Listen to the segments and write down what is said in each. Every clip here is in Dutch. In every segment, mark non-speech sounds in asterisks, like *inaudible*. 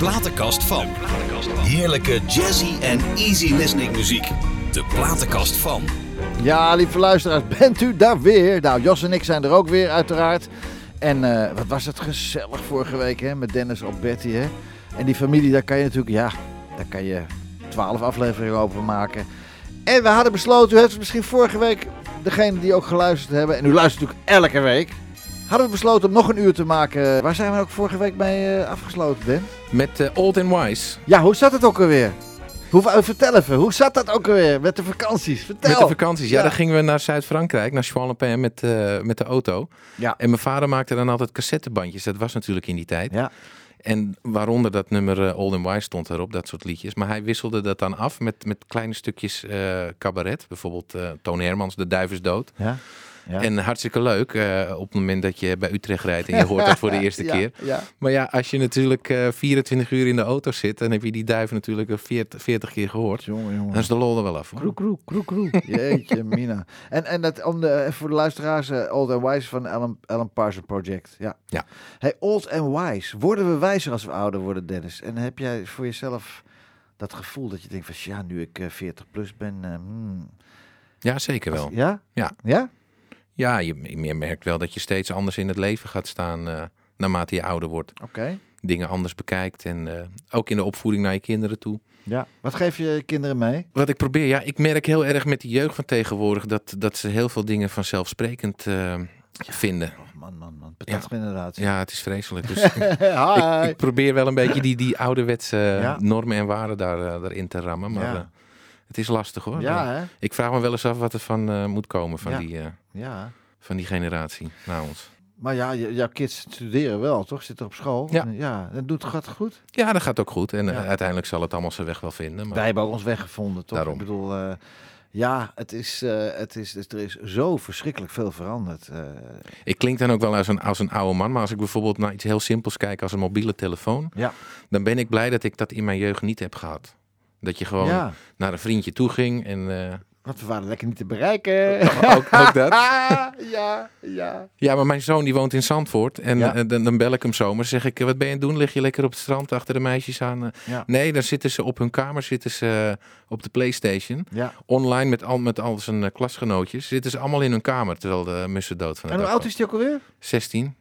platenkast van. Heerlijke jazzy en easy listening muziek. De platenkast van. Ja, lieve luisteraars, bent u daar weer? Nou, Jos en ik zijn er ook weer, uiteraard. En eh, wat was het gezellig vorige week, hè, met Dennis op Betty, hè? En die familie, daar kan je natuurlijk, ja, daar kan je twaalf afleveringen over maken. En we hadden besloten, u heeft misschien vorige week, degene die ook geluisterd hebben, en u luistert natuurlijk elke week, hadden we besloten om nog een uur te maken. Waar zijn we ook vorige week mee eh, afgesloten, Den? Met eh, Old and Wise. Ja, hoe zat het ook alweer? Hoe, eh, vertel even, hoe zat dat ook alweer met de vakanties? Vertel. Met de vakanties. Ja, Ja. dan gingen we naar Zuid-Frankrijk, naar Chouan-le-Pin met, eh, met de auto. Ja. En mijn vader maakte dan altijd cassettebandjes. Dat was natuurlijk in die tijd. Ja. En waaronder dat nummer Old and Wise stond erop, dat soort liedjes. Maar hij wisselde dat dan af met, met kleine stukjes eh, cabaret. Bijvoorbeeld Toon Hermans, De Duif is dood. Ja. Ja. En hartstikke leuk eh, op het moment dat je bij Utrecht rijdt en je hoort dat voor de *laughs* eerste Ja, keer. Ja. Maar ja, als je natuurlijk eh 24 uur in de auto zit, dan heb je die duif natuurlijk 40, 40 keer gehoord. Jongen, jongen. Dan is de lol er wel af. hoor. Kroek, kroek, kroek, kroek. *laughs* Jeetje, Mina. En, en dat, om de, voor de luisteraars, eh, Old and Wise van Alan, Alan Parsons Project. Ja. Ja. Hey, Old and Wise. Worden we wijzer als we ouder worden, Dennis? En heb jij voor jezelf dat gevoel dat je denkt van, ja, nu ik eh, 40 plus ben, eh, hmm. Ja, zeker wel. Ja? Ja. Ja? Ja, je, je merkt wel dat je steeds anders in het leven gaat staan eh, naarmate je ouder wordt. Oké. Dingen anders bekijkt en eh, ook in de opvoeding naar je kinderen toe. Ja. Wat geef je kinderen mee? Wat ik probeer, ja, ik merk heel erg met die jeugd van tegenwoordig dat, dat ze heel veel dingen vanzelfsprekend eh, vinden. Oh, man, man, man. Patatgeneratie. Ja, het is vreselijk. Dus *laughs* ik, probeer wel een beetje die, die ouderwetse Ja. normen en waarden daar, eh, daarin te rammen. Maar Ja. het is lastig hoor. ja, hè? Ik vraag me wel eens af wat er van moet komen van, Ja. die, Ja. van die generatie na ons. Maar ja, jouw kids studeren wel, toch? Zitten op school? Ja. Ja, dat doet gaat goed. Ja, dat gaat ook goed. En eh, Ja. uiteindelijk zal het allemaal zijn weg wel vinden. Maar... Wij hebben ook ons weg gevonden, toch? Daarom. Ik bedoel, eh, ja, het is, eh, het is, er is zo verschrikkelijk veel veranderd. Ik klink dan ook wel als een, als een oude man. Maar als ik bijvoorbeeld naar iets heel simpels kijk als een mobiele telefoon. ja. Dan ben ik blij dat ik dat in mijn jeugd niet heb gehad. Dat je gewoon ja, naar een vriendje toe ging. En want we waren lekker niet te bereiken. ook, ook dat. *laughs* ja, ja. Ja, maar mijn zoon die woont in Zandvoort. En Ja. eh, dan, dan bel ik hem zomaar. zeg ik, eh, wat ben je aan het doen? Lig je lekker op het strand achter de meisjes aan? eh? Ja. Nee, dan zitten ze op hun kamer. Zitten ze op de Playstation. ja. Online met al, met al zijn klasgenootjes. Zitten ze allemaal in hun kamer. Terwijl de mussen dood van En hoe oud is die ook alweer? 16.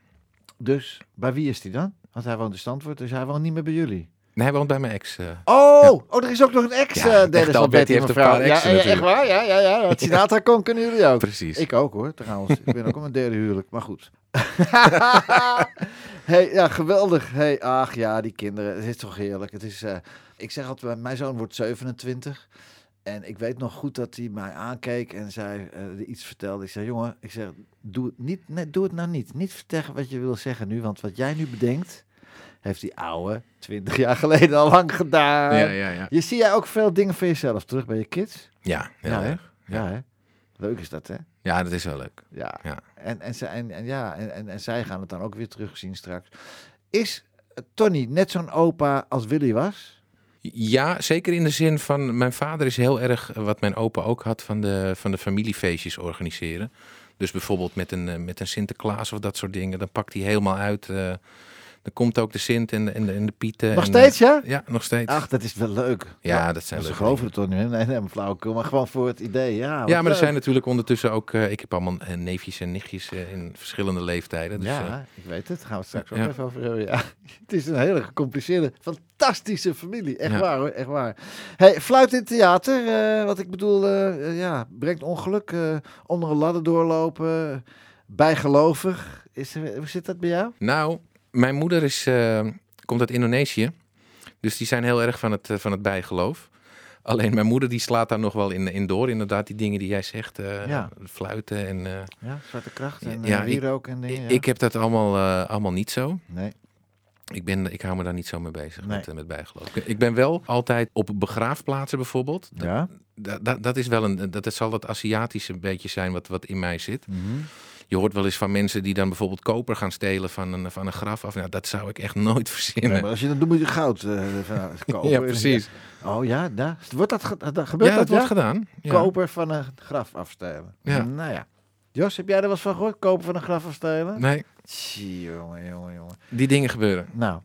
Dus, bij wie is die dan? Want hij woont in Stanford, dus hij woont niet meer bij jullie. Nee, woont bij mijn ex. eh. Oh, oh, er is ook nog een ex, Ja, eh echt Dennis al, van Betty heeft een paar ja, exen ja, echt natuurlijk. waar? Ja, ja, ja. Wat Sinatra kon, kunnen jullie ook. Precies. Ik ook hoor, trouwens. Ik ben ook op mijn derde huwelijk, maar goed. *laughs* hey, ja, geweldig. Hey, ach ja, die kinderen. Het is toch heerlijk. Het is, eh, ik zeg altijd, mijn zoon wordt 27. En ik weet nog goed dat hij mij aankeek en zei, iets vertelde. Ik zei, jongen, ik zeg, doe het, niet, nee, doe het nou niet. Niet vertellen wat je wil zeggen nu, want wat jij nu bedenkt, heeft die oude 20 jaar geleden al lang gedaan. ja, ja, ja. Je zie jij ook veel dingen van jezelf terug bij je kids? Ja, heel Ja, hè? erg. Ja, hè? Leuk is dat, hè? Ja, dat is wel leuk. Ja. Ja. En, en, zij, en, en, ja, en, en, en zij gaan het dan ook weer terugzien straks. Is Tony net zo'n opa als Willy was? Ja, zeker in de zin van mijn vader is heel erg eh, wat mijn opa ook had van de, van de familiefeestjes organiseren. Dus bijvoorbeeld met een, eh, met een Sinterklaas of dat soort dingen. Dan pakt hij helemaal uit. eh, dan komt ook de Sint en de, en de, en de Pieten. Nog en, steeds, ja? eh, ja, nog steeds. Ach, dat is wel leuk. ja, dat zijn Ze leuke geloven het toch niet? hè? Nee, nee, maar flauwekul. Maar gewoon voor het idee, ja. Ja, maar er zijn natuurlijk ondertussen ook... eh, ik heb allemaal eh, neefjes en nichtjes in verschillende leeftijden. Dus, ja, ik weet het. Daar gaan we het straks ook Ja. even over hebben. Ja. *laughs* Het is een hele gecompliceerde, fantastische familie. Echt Ja. waar hoor, echt waar. Hey, fluit in het theater, eh, wat ik bedoel, ja, brengt ongeluk. eh, onder een ladder doorlopen, bijgelovig. Is, er- hoe zit dat bij jou? Nou, mijn moeder is, eh, komt uit Indonesië. Dus die zijn heel erg van het, eh, van het bijgeloof. Alleen mijn moeder die slaat daar nog wel in, in door. Inderdaad, die dingen die jij zegt. eh, Ja. Fluiten en... eh, Ja, zwarte kracht en Ja, ik- wierook en dingen. ja. Ik heb dat allemaal, allemaal niet zo. Nee. Ik, ben, ik hou me daar niet zo mee bezig Nee. met, met bijgeloof. Ik- Ik ben wel altijd op begraafplaatsen bijvoorbeeld. Ja. Dat, dat, dat is wel een, dat, dat zal dat Aziatische beetje zijn wat, wat in mij zit. Mhm. Je hoort wel eens van mensen die dan bijvoorbeeld koper gaan stelen van een, van een graf af. Nou, dat zou ik echt nooit *laughs* verzinnen. Nee, maar als je dat doet, moet je goud eh, van- kopen. *laughs* ja, precies. Oh ja, daar. Wordt dat, ge- dat gebeurt Ja, dat, dat wordt ja? gedaan. Ja. Koper van een graf afstelen. Ja. Nou ja. Jos, heb jij er wat van gehoord? Koper van een graf afstelen? Nee, Tjie, jongen, jongen, jongen. die dingen gebeuren. Nou,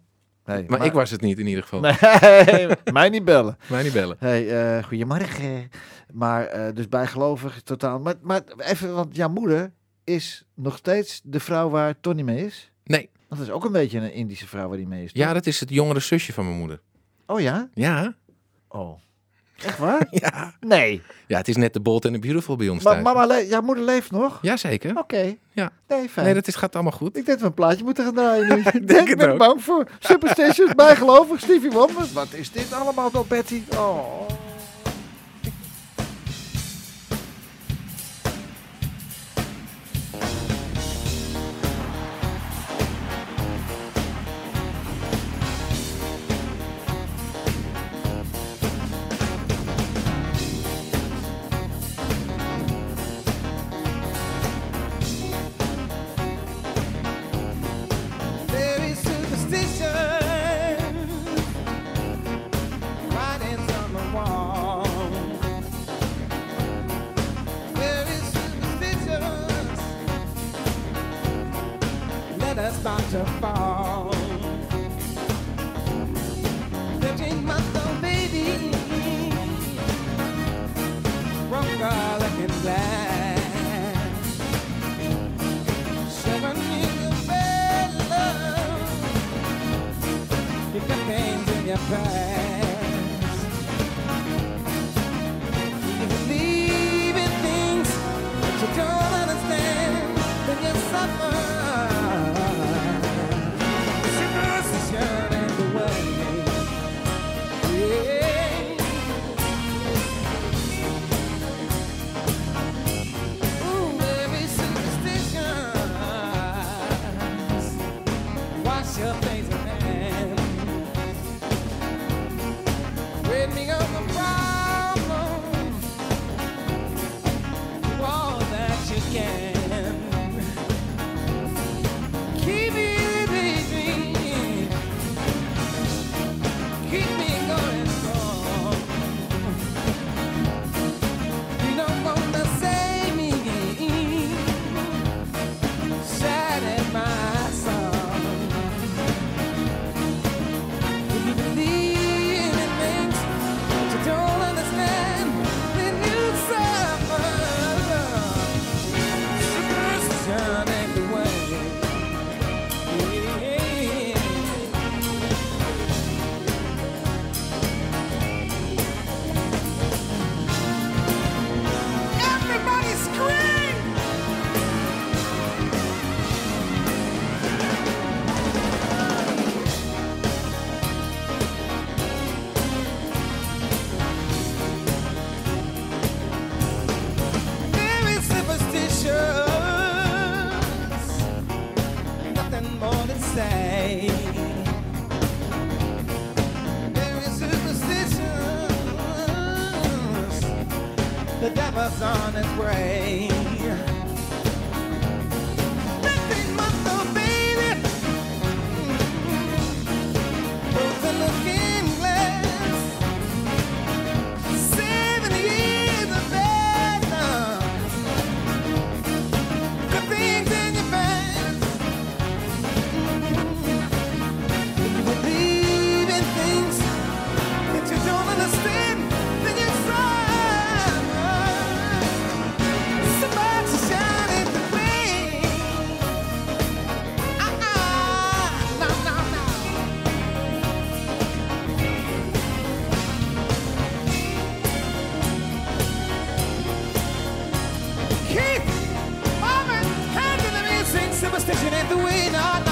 Nee, Maar, ik was het niet in ieder geval. Nee, *laughs* mij niet bellen. Mij niet bellen. Hey, eh, goedemorgen. Maar eh, dus bijgelovig totaal. Maar, maar even, want jouw moeder is nog steeds de vrouw waar Tony mee is? Nee. Dat is ook een beetje een Indische vrouw waar die mee is. toch? Ja, dat is het jongere zusje van mijn moeder. Oh ja? Ja. Oh. Echt waar? *laughs* Ja. nee. Ja, het is net de Bold en de Beautiful bij ons Maar thuis. mama, le- jouw moeder leeft nog? Jazeker. Oké. Ja. Nee, fijn. Nee, dat is, gaat allemaal goed. Ik denk dat we een plaatje moeten gaan draaien nu. *laughs* ik denk het ben ook. bang voor. Superstitions, bijgelovig, Stevie Wonder. Wat is dit allemaal dan, Betty? Oh. Keith, Marvin, handle the music. Superstition ain't the way. No,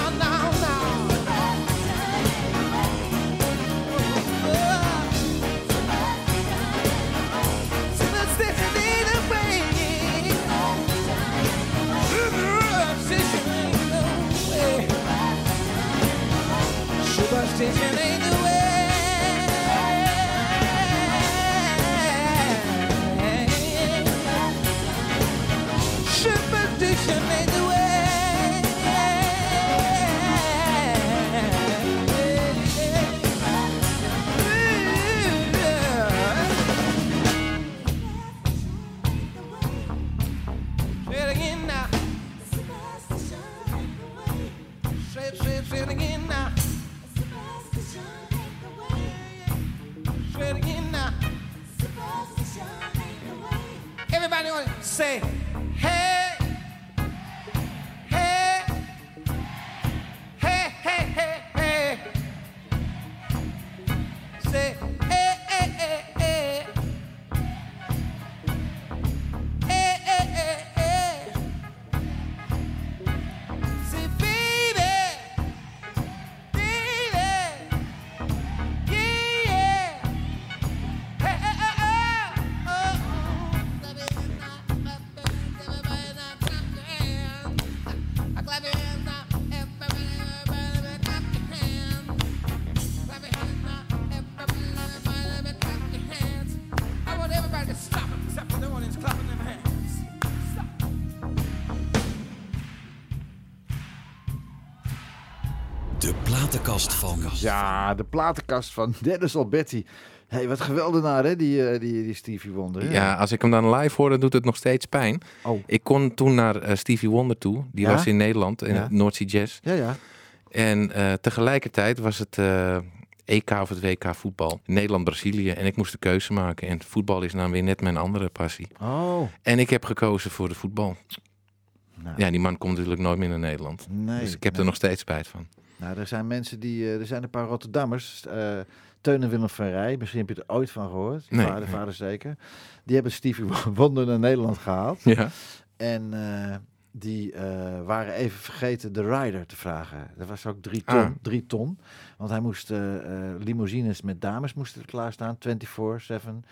platenkast van. Ja, de platenkast van *laughs* Dennis Alberti. hey, wat geweldenaar hè, die, eh, die, die Stevie Wonder. hè? Ja, als ik hem dan live hoor, dan doet het nog steeds pijn. Oh, Ik kon toen naar eh, Stevie Wonder toe. Die Ja? was in Nederland, in Ja. het North Sea Jazz. ja, ja. En eh, tegelijkertijd was het eh, EK of het WK voetbal. Nederland-Brazilië. En ik moest de keuze maken. En voetbal is nou weer net mijn andere passie. Oh, En ik heb gekozen voor de voetbal. nou, Ja, die man komt natuurlijk nooit meer naar Nederland. nee. dus ik heb nee. er nog steeds spijt van. Nou, er zijn mensen die, eh, er zijn een paar Rotterdammers, eh Teun en Willem van Rij, misschien heb je er ooit van gehoord, Nee, vader, nee. vader zeker. Die hebben Stevie *laughs* Wonder naar Nederland gehaald Ja. en eh, die waren even vergeten de rider te vragen. Dat was ook drie ton, Ah. drie ton, want hij moest limousines met dames moesten er klaarstaan, 24/7.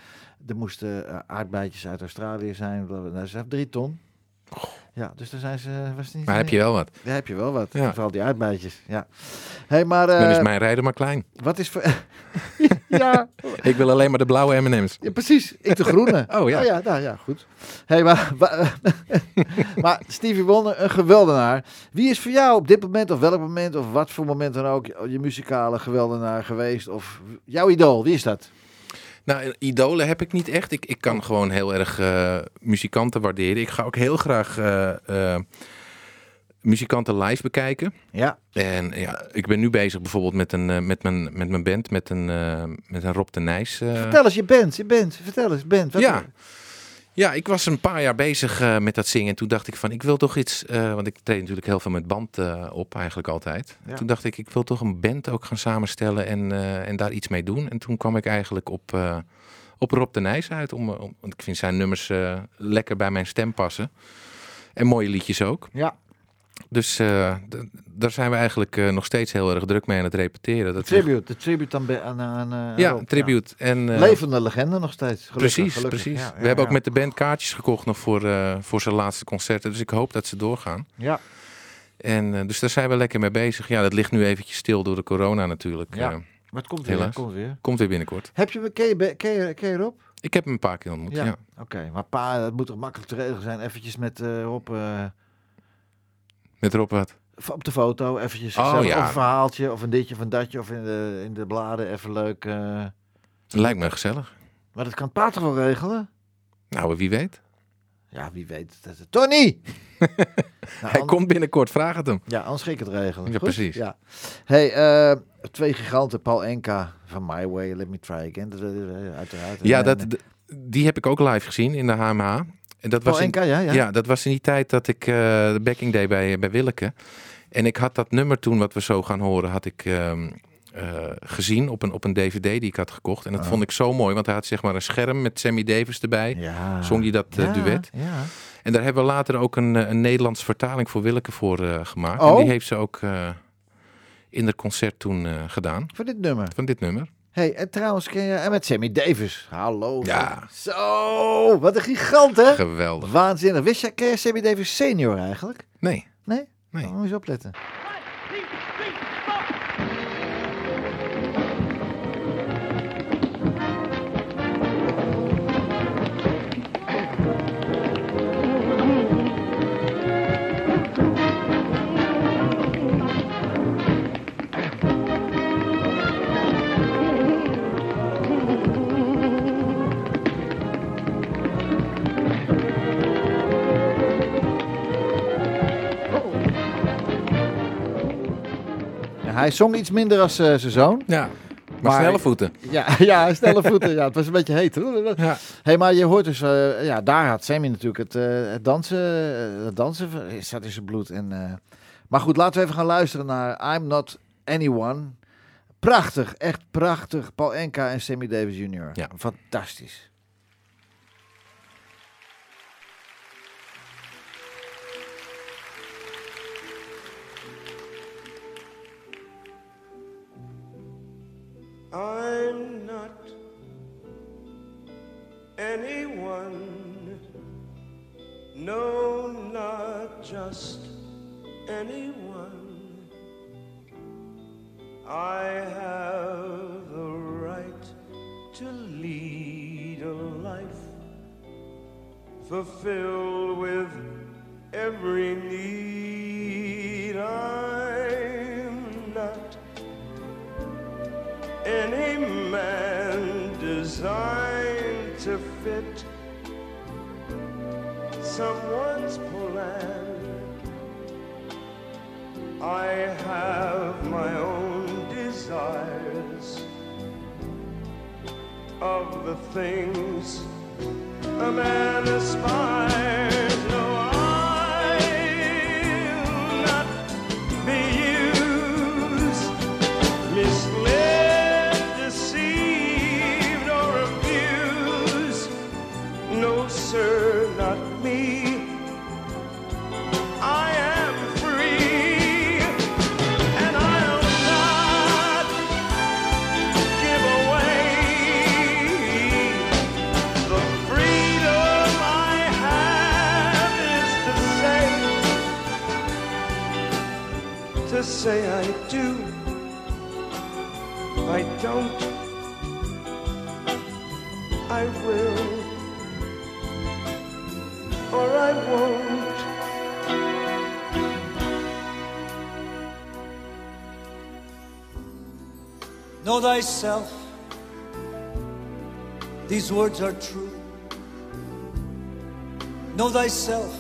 Er moesten aardbeidjes uit Australië zijn, bla, bla, bla. Dus hij heeft drie ton. Ja, dus daar zijn ze, was het niet Maar heb je wel wat. daar heb je wel wat. Ja. Vooral die aardbeidjes. Ja. Hey, maar Dan eh, is mijn rijder maar klein. wat is voor. *laughs* ja, Ik wil alleen maar de blauwe M&M's. ja, precies. Ik de groene. *laughs* Oh, ja. ja, nou, ja, goed. Hey, maar, *laughs* maar Stevie Wonder, een geweldenaar. Wie is voor jou op dit moment, of welk moment, of wat voor moment dan ook, je muzikale geweldenaar geweest? Of jouw idool, wie is dat? Nou, idolen heb ik niet echt. Ik, ik kan gewoon heel erg eh, muzikanten waarderen. Ik ga ook heel graag eh, eh, muzikanten live bekijken. Ja, En ja, ik ben nu bezig bijvoorbeeld met, een, met, mijn, met mijn band, met een, met een Rob de Nijs. vertel eens, je bent, je bent, vertel eens, bent. Wat Ja. Ja, ik was een paar jaar bezig eh, met dat zingen. En toen dacht ik van, ik wil toch iets... eh, want ik treed natuurlijk heel veel met band eh, op, eigenlijk altijd. Ja. Toen dacht ik, ik wil toch een band ook gaan samenstellen en, en daar iets mee doen. En toen kwam ik eigenlijk op, op Rob de Nijs uit. Om, om, want ik vind zijn nummers lekker bij mijn stem passen. En mooie liedjes ook. Ja, Dus eh, daar zijn we eigenlijk eh, nog steeds heel erg druk mee aan het repeteren. Dat tribute, de tribute aan, aan, aan ja, Rob. een tribute. En, eh, Levende legende nog steeds. Gelukkig, Precies, gelukkig. precies. Ja, we ja, hebben ook ja. met de band kaartjes gekocht nog voor, voor zijn laatste concerten. Dus ik hoop dat ze doorgaan. Ja, En dus daar zijn we lekker mee bezig. Ja, dat ligt nu eventjes stil door de corona natuurlijk. Ja. Maar het komt weer, het komt weer. komt weer binnenkort. Heb je, ken je, ken je, ken je Rob? Ik heb hem een paar keer ontmoet. Ja. Oké, maar pa, het moet toch makkelijk te regelen zijn. Eventjes met Rob Met Rob wat. op de foto, eventjes Oh, gezellig, ja. of een verhaaltje, of een ditje, of een datje, of in de, in de bladen, even leuk. eh. Lijkt me gezellig. Maar dat kan pa toch wel regelen? Nou, wie weet. Ja, wie weet. Dat is Tony! *laughs* nou, Hij komt binnenkort, vraag het hem. Ja, anders ga ik het regelen. Ja, Goed? precies. Ja. Hey, eh, twee giganten, Paul Enka van My Way, Let Me Try Again. Uiteraard. Ja, dat, die heb ik ook live gezien in de HMH. En dat was in, Enka, ja, ja. ja. dat was in die tijd dat ik eh, de backing deed bij, bij Willeke. En ik had dat nummer toen, wat we zo gaan horen, had ik ehm, eh, gezien op een, op een dvd die ik had gekocht. En dat Ah. vond ik zo mooi, want hij had zeg maar een scherm met Sammy Davis erbij. Ja. Zong hij dat eh, Ja, duet. Ja. En daar hebben we later ook een, een Nederlandse vertaling voor Willeke voor gemaakt. Oh. En die heeft ze ook in het concert toen gedaan, Voor dit nummer. van dit nummer. Hey, en trouwens, ken je... En met Sammy Davis. Hallo. Ja. Zo, wat een gigant, hè? Geweldig. Waanzinnig. Wist jij, ken je Sammy Davis senior eigenlijk? Nee, Nee? Nee. Moet je eens opletten. Hij zong iets minder als eh, zijn zoon. ja. Maar, snelle voeten. Ja, *laughs* ja, snelle voeten. Ja, het was een beetje heet. Ja. hey, maar je hoort dus, eh, ja, daar had Sammy natuurlijk het, het dansen, eh, het dansen staat in zijn bloed. En, maar goed, laten we even gaan luisteren naar I'm Not Anyone. Prachtig, echt prachtig. Paul Enka en Sammy Davis Jr. Ja. Fantastisch. I'm not anyone. No, not just anyone. I have the right to lead a life fulfilled with every need. I'm not any man designed to fit someone's plan. I have my own desires of the things a man aspires. Thyself. These words are true. Know thyself.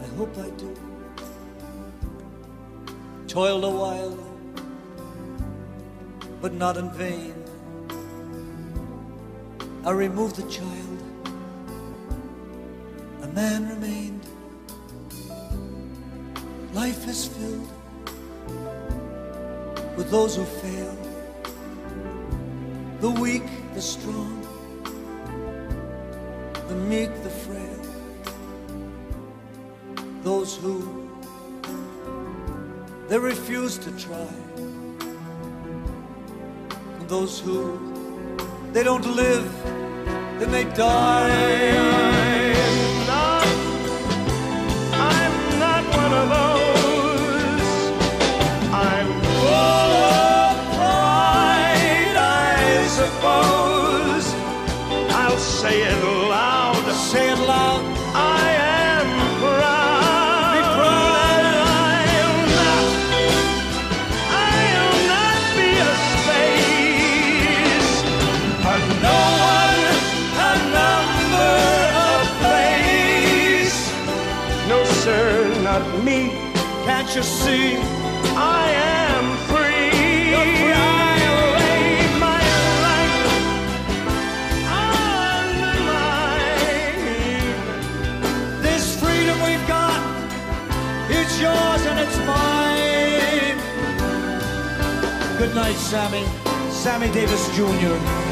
I hope I do. Toiled a while, but not in vain. I removed the child. A man those who fail, the weak, the strong, the meek, the frail, those who they refuse to try, those who they don't live, then they die. Can't you see? I am free. I lay my life on the line. This freedom we've got, it's yours and it's mine. Good night, Sammy. Sammy Davis Jr.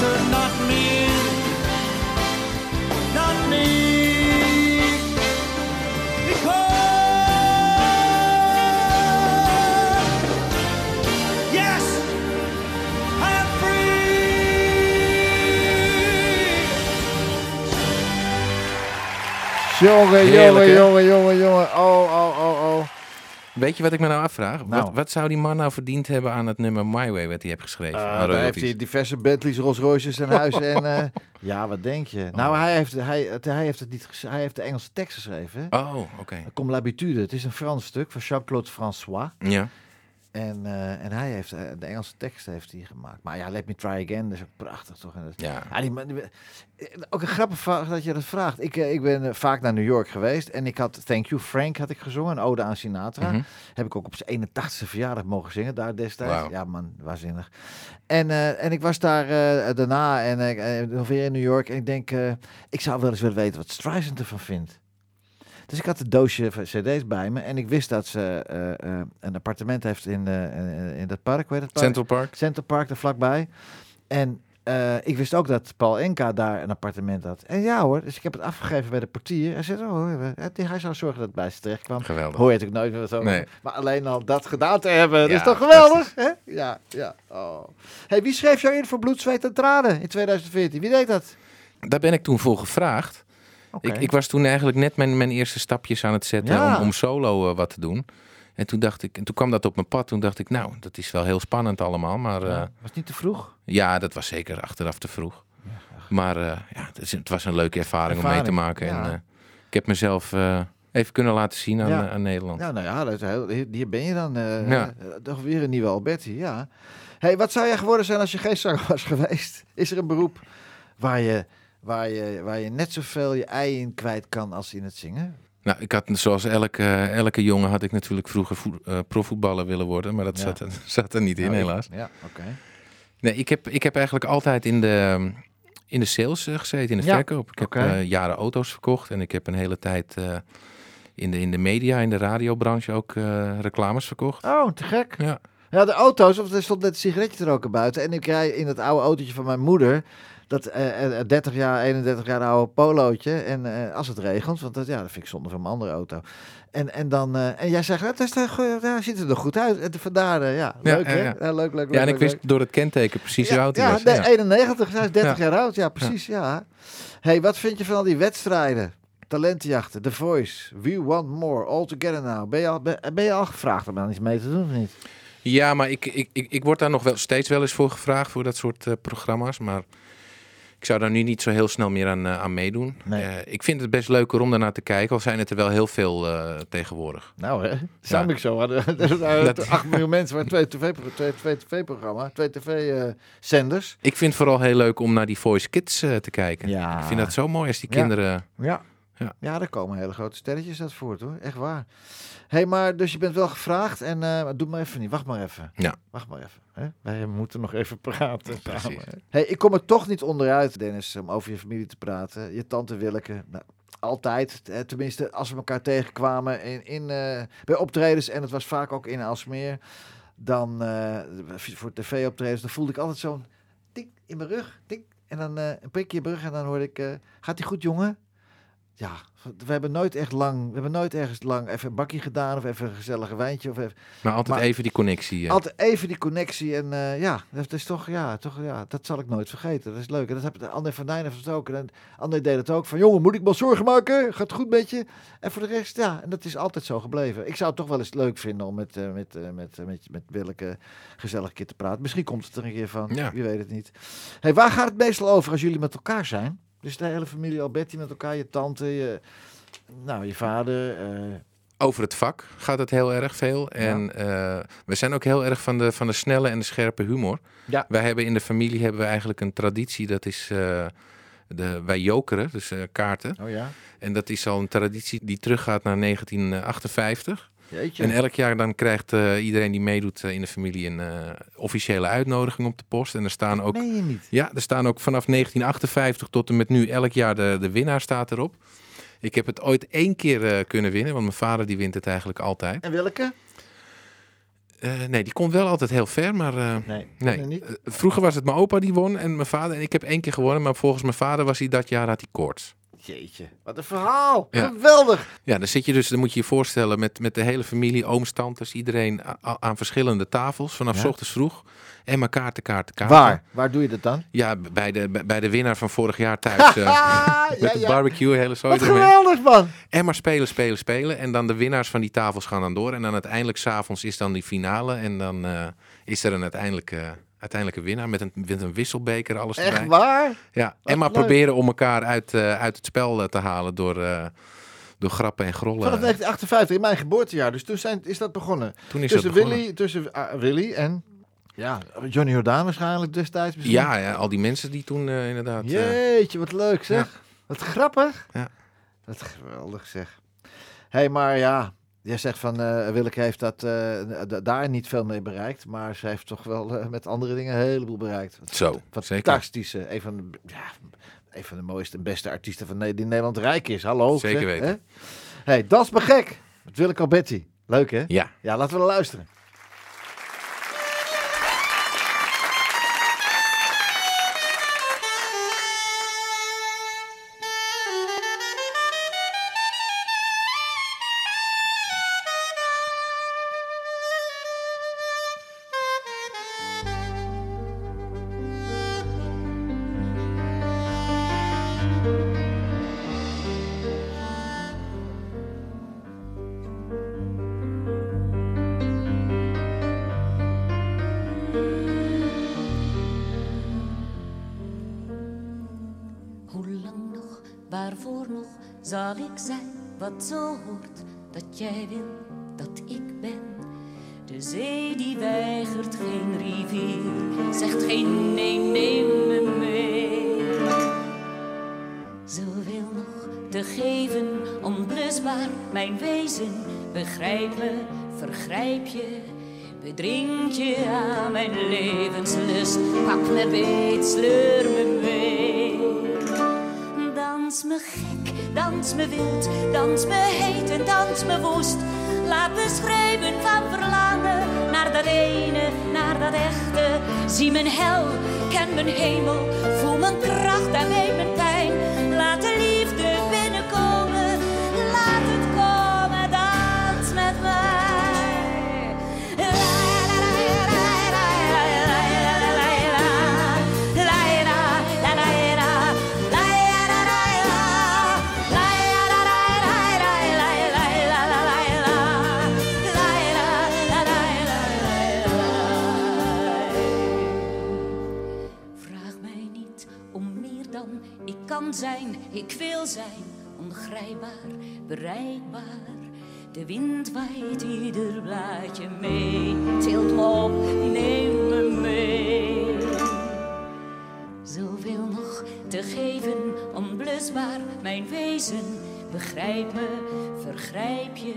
No, sir, not me. Not me. Because, yes, I am free. Jongen, Heerlijk, jongen, hè? jongen, jongen, jongen. Oh, oh, oh, oh. Weet je wat ik me nou afvraag? Nou. Wat, wat zou die man nou verdiend hebben aan het nummer My Way wat hij heeft geschreven? Uh, aan daar heeft hij diverse Bentleys, Rolls Royces en huis. *laughs* en, eh, ja, wat denk je? Nou, hij heeft, hij, het, hij heeft het niet Hij heeft de Engelse tekst geschreven. hè? Oh, oké. Comme l'habitude. Het is een Frans stuk van Jean-Claude François. Ja. En, eh, en hij heeft eh, de Engelse tekst heeft hij gemaakt. Maar ja, Let Me Try Again, dat is ook prachtig toch? En dat- Ja. Ja, die, man- die- eh, ook een grappig vraag dat je dat vraagt. Ik, ik ben vaak naar New York geweest en ik had Thank You Frank had ik gezongen, een ode aan Sinatra. Mhm. Heb ik ook op zijn 81ste verjaardag mogen zingen daar destijds. Ja man, waanzinnig. En, en ik was daar daarna en nog weer in New York en ik denk, ik zou wel eens willen weten wat Streisand ervan vindt. Dus ik had een doosje van cd's bij me en ik wist dat ze eh, eh, een appartement heeft in, eh, in, dat park, heet het park? Central Park. Central Park er vlakbij. En ik wist ook dat Paul Enka daar een appartement had. En ja hoor, dus ik heb het afgegeven bij de portier. Hij zei, oh, hij zou zorgen dat het bij ze terecht kwam. Geweldig. Hoor je natuurlijk nooit meer over. Nee. Maar alleen al dat gedaan te hebben, dat is toch geweldig? Hè? Ja, ja. Oh. Hey, wie schreef jou in voor Bloed, Zweet en Tranen in 2014? Wie deed dat? Daar ben ik toen voor gevraagd. Ik, ik was toen eigenlijk net mijn, mijn eerste stapjes aan het zetten Ja. om, om solo eh, wat te doen. En toen dacht ik, en toen kwam dat op mijn pad. Toen dacht ik, nou, dat is wel heel spannend allemaal. Maar Ja, eh, was het niet te vroeg? ja, dat was zeker achteraf te vroeg. Maar eh, ja, het, is- het was een leuke ervaring, om mee te maken. En ik heb mezelf even kunnen laten zien aan, aan Nederland. Ja, nou ja, dat hier ben je dan. toch weer een nieuwe Alberti, ja. Hey, wat zou jij geworden zijn als je geen zanger *laughs* was geweest? Is er een beroep waar je, waar je, waar je net zoveel je ei in kwijt kan als in het zingen? Nou, ik had, zoals elke, elke jongen, had ik natuurlijk vroeger eh, profvoetballer willen worden. Maar dat Ja. zat, er, *laughs* zat er niet in, Nou, helaas. Ja, oké. Nee, ik heb, ik heb eigenlijk altijd in de, in de sales eh, gezeten, in de Ja, verkoop. Ik heb eh, jaren auto's verkocht en ik heb een hele tijd in, de, in de media, in de radiobranche ook reclames verkocht. Oh, te gek. Ja. Ja, de auto's, of er stond net een sigaretje te roken buiten. En ik rij in het oude autootje van mijn moeder. Dat eh, eh, 30 jaar, 31 jaar oude polootje. En eh, als het regent, want dat, ja, dat vind ik zonde van mijn andere auto. En, en, dan, eh, en jij zegt, het is eh, ja, ziet er goed uit. En vandaar, eh, ja, leuk ja, hè? ja. Ja, leuk, leuk, leuk. Ja, en ik wist leuk. door het kenteken precies hoe oud hij ja, was. Ja. 91, hij is 30 Ja. jaar oud. Ja, precies, ja. hey, wat vind je van al die wedstrijden? Talentenjachten, The Voice, We Want More, All Together Now. Ben je al, ben, ben je al gevraagd om aan iets mee te doen of niet? Ja, maar ik, ik, ik, ik word daar nog wel steeds wel eens voor gevraagd voor dat soort eh, programma's. Maar ik zou daar nu niet zo heel snel meer aan, eh, aan meedoen. Nee. Eh, ik vind het best leuker om daarnaar te kijken, al zijn het er wel heel veel eh, tegenwoordig. Nou, hè? *laughs* Zou Ja. ik zo. Er Dat- 8 *laughs* miljoen mensen waar twee tv-programma's, twee, twee tv-programma, twee tv-zenders. Ik vind het vooral heel leuk om naar die Voice Kids te kijken. Ja. Ik vind dat zo mooi als die Ja. kinderen... Ja. Ja. Ja, daar komen hele grote sterretjes uit voort, hoor. Echt waar. Hé, hey, maar dus je bent wel gevraagd en eh, doe maar even niet. Wacht maar even. Ja. Wacht maar even. Hè? Wij moeten nog even praten Precies. samen. hè. Hey, ik kom er toch niet onderuit, Dennis, om over je familie te praten. Je tante Willeke. Nou, altijd, tenminste, als we elkaar tegenkwamen in, in, eh, bij optredens, en het was vaak ook in Aalsmeer, dan eh, voor tv-optredens, dan voelde ik altijd zo'n tik in mijn rug, tik, en dan een prikje in mijn rug en dan hoorde ik, gaat die goed, jongen? Ja, we hebben nooit echt lang, we hebben nooit ergens lang even een bakje gedaan of even een gezellig wijntje of even, Maar altijd Maar- even die connectie. eh. altijd even die connectie en eh, ja, dat is toch, ja, toch, ja, dat zal ik nooit vergeten. Dat is leuk. En dat heb André van Duin heeft het ook. En André deed het ook van, jongen, moet ik wel zorgen maken? Gaat het goed met je? En voor de rest, ja, en dat is altijd zo gebleven. Ik zou het toch wel eens leuk vinden om met, eh, met, met, met, met Willeke gezellig keer te praten. Misschien komt het er een keer van, Ja. wie weet het niet. Hey, waar gaat het meestal over als jullie met elkaar zijn? Dus de hele familie Alberti met elkaar, je tante, je, nou, je vader. eh, Over het vak gaat het heel erg veel. En eh, we zijn ook heel erg van de, van de snelle en de scherpe humor. Ja. Wij hebben in de familie hebben we eigenlijk een traditie. Dat is eh, de, wij jokeren, dus kaarten. oh ja, En dat is al een traditie die teruggaat naar 1958. Jeetje. En elk jaar dan krijgt eh, iedereen die meedoet eh, in de familie een eh, officiële uitnodiging op de post. En er staan ook, je niet. ja, er staan ook vanaf 1958 tot en met nu elk jaar de, de winnaar staat erop. Ik heb het ooit één keer kunnen winnen, want mijn vader die wint het eigenlijk altijd. En welke? Nee, die komt wel altijd heel ver, maar eh, Nee, nee. niet. Vroeger was het mijn opa die won en mijn vader. En ik heb één keer gewonnen, maar volgens mijn vader was hij dat jaar had hij koorts. Jeetje, wat een verhaal. Ja. Geweldig. Ja, dan zit je dus, dan moet je je voorstellen met, met de hele familie, ooms, tantes, iedereen aan verschillende tafels vanaf Ja. ochtends vroeg. En maar kaarten, kaarten, kaarten. Waar? Waar doe je dat dan? Ja, bij de, bij- de winnaar van vorig jaar thuis. *laughs* eh, Ah, met ja, de barbecue, hele zooi Wat geweldig, man. En maar spelen, spelen, spelen. En dan de winnaars van die tafels gaan dan door. En dan uiteindelijk s'avonds is dan die finale. En dan eh, is er een uiteindelijke, uiteindelijke winnaar met een, met een wisselbeker, alles Echt erbij. waar? Ja, en maar leuk. proberen om elkaar uit, eh, uit het spel eh, te halen door, eh, door grappen en grollen. Vanaf 1958, in mijn geboortejaar. Dus toen zijn, is dat begonnen. Toen is tussen dat begonnen. Willy, tussen ah, Willy en ja, Johnny Jordaan waarschijnlijk destijds. misschien. Ja, ja, al die mensen die toen inderdaad... Jeetje, wat leuk zeg. Wat grappig. Ja. Wat geweldig zeg. Hé, hey, maar ja, jij zegt van uh, Willeke heeft dat eh, daar niet veel mee bereikt. Maar ze heeft toch wel eh, met andere dingen een heleboel bereikt. Zo, Fantastische. Een van, de, ja, een van de mooiste en beste artiesten van die Nederland rijk is. Hallo. Zeker zeg, weten. hè? hey, dat is me gek. Met Willeke Alberti. Leuk hè? Ja. Ja, laten we er luisteren. Zal ik zijn wat zo hoort dat jij wil dat ik ben? De zee die weigert geen rivier, zegt geen nee, neem me mee. Zoveel nog te geven, onblusbaar mijn wezen. Begrijp me, vergrijp je, bedringt je aan mijn levenslust. Pak me beet, sleur me mee. Dans me gek, dans me wild, dans me heet en dans me woest. Laat me schrijven van verlangen naar dat ene, naar dat echte. Zie mijn hel, ken mijn hemel, voel mijn kracht en mijn zijn, ik wil zijn, ongrijpbaar, bereikbaar. De wind waait ieder blaadje mee, tilt me op, neem me mee. Zoveel nog te geven, onblusbaar mijn wezen. Begrijp me, vergrijp je,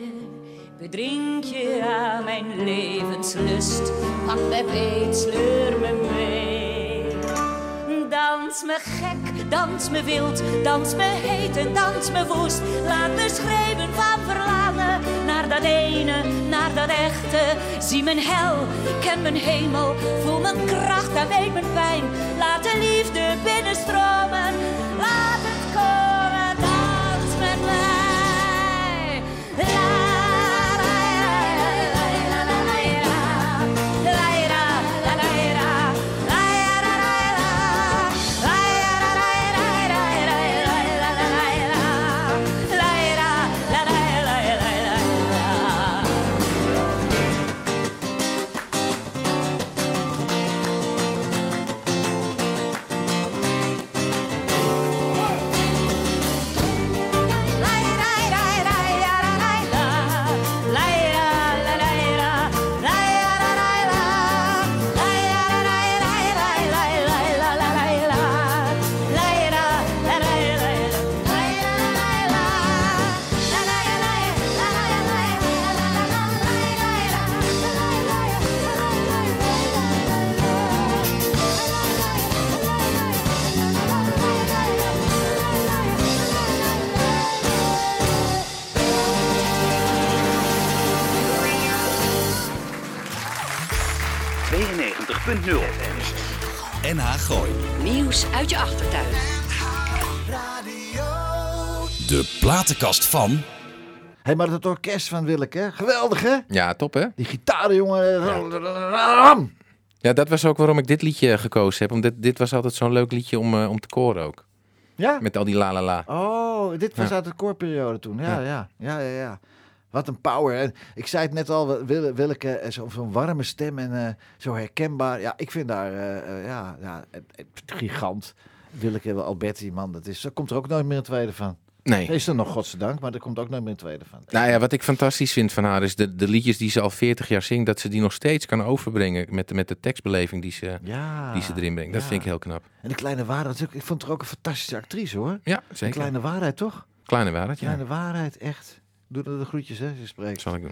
bedrink je aan mijn levenslust. Pak me beet, sleur me mee. Dans me gek, dans me wild, dans me heet en dans me woest. Laat me schreeuwen van verlangen naar dat ene, naar dat echte. Zie mijn hel, ken mijn hemel, voel mijn kracht en weet mijn pijn. Laat de liefde binnenstromen, Nieuws uit je achtertuin. De platenkast van... Hé, hey, maar dat orkest van Willeke, geweldig hè? Ja, top hè? Die gitaren, jongen. Ja, dat was ook waarom ik dit liedje gekozen heb. Omdat dit was altijd zo'n leuk liedje om, eh, om te koren ook. Ja? Met al die la la la. Oh, dit was Ja. uit de koorperiode toen. Ja, Ja. ja, ja, ja, ja. Wat een power. En ik zei het net al, Wil- Willeke, eh, zo- zo'n warme stem en eh, zo herkenbaar. Ja, ik vind daar, eh, ja, ja, gigant. Willeke Alberti, man, dat is, er komt er ook nooit meer een tweede van. Nee. Is er nog, godzijdank, maar er komt ook nog meer een tweede van. Nou ja, wat ik fantastisch vind van haar is de, de liedjes die ze al 40 jaar zingt, dat ze die nog steeds kan overbrengen met, de- met de tekstbeleving die ze, Ja. die ze erin brengt. Dat ja. vind ik heel knap. En de Kleine Waarheid, ik vond haar ook een fantastische actrice hoor. Ja, De zeker. Kleine Waarheid, toch? Kleine waarheid, ja. Kleine Waarheid, echt. Doe er de groetjes, hè, ze spreekt. Dat zal ik doen.